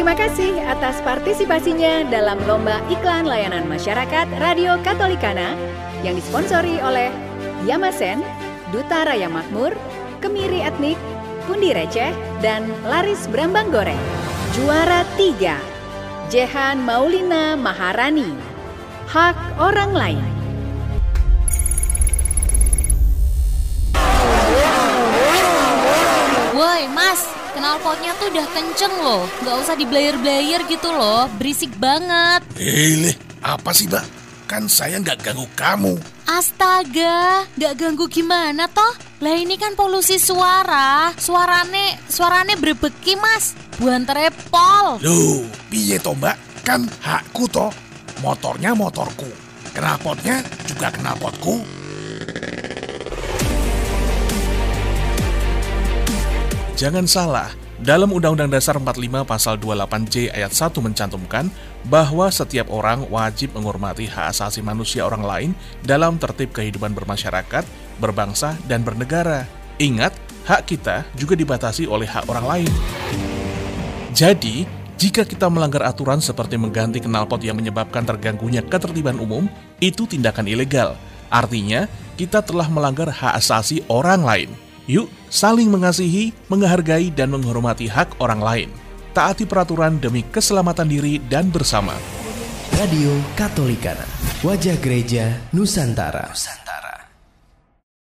Terima kasih atas partisipasinya dalam Lomba Iklan Layanan Masyarakat Radio Katolikana yang disponsori oleh Yamasen, Duta Raya Makmur, Kemiri Etnik, Pundi Receh, dan Laris Brambang Goreng. Juara 3, Jehan Maulina Maharani, Hak Orang Lain. Knalpotnya tuh udah kenceng loh Gak usah diblayer-blayer gitu loh, berisik banget Eh, apa sih, Mbak? Kan saya nggak ganggu kamu. Astaga, gak ganggu gimana toh? Lah ini kan polusi suara Suarane, suarane berbeki mas Buan terepol Loh, piye toh, Mbak? Kan hakku toh. Motornya motorku. Knalpotnya juga knalpotku. Jangan salah, dalam Undang-Undang Dasar 45 Pasal 28J ayat 1 mencantumkan bahwa setiap orang wajib menghormati hak asasi manusia orang lain dalam tertib kehidupan bermasyarakat, berbangsa, dan bernegara. Ingat, hak kita juga dibatasi oleh hak orang lain. Jadi, jika kita melanggar aturan seperti mengganti knalpot yang menyebabkan terganggunya ketertiban umum, itu tindakan ilegal. Artinya, kita telah melanggar hak asasi orang lain. Yuk, saling mengasihi, menghargai, dan menghormati hak orang lain. Taati peraturan demi keselamatan diri dan bersama. Radio Katolikana, wajah gereja Nusantara.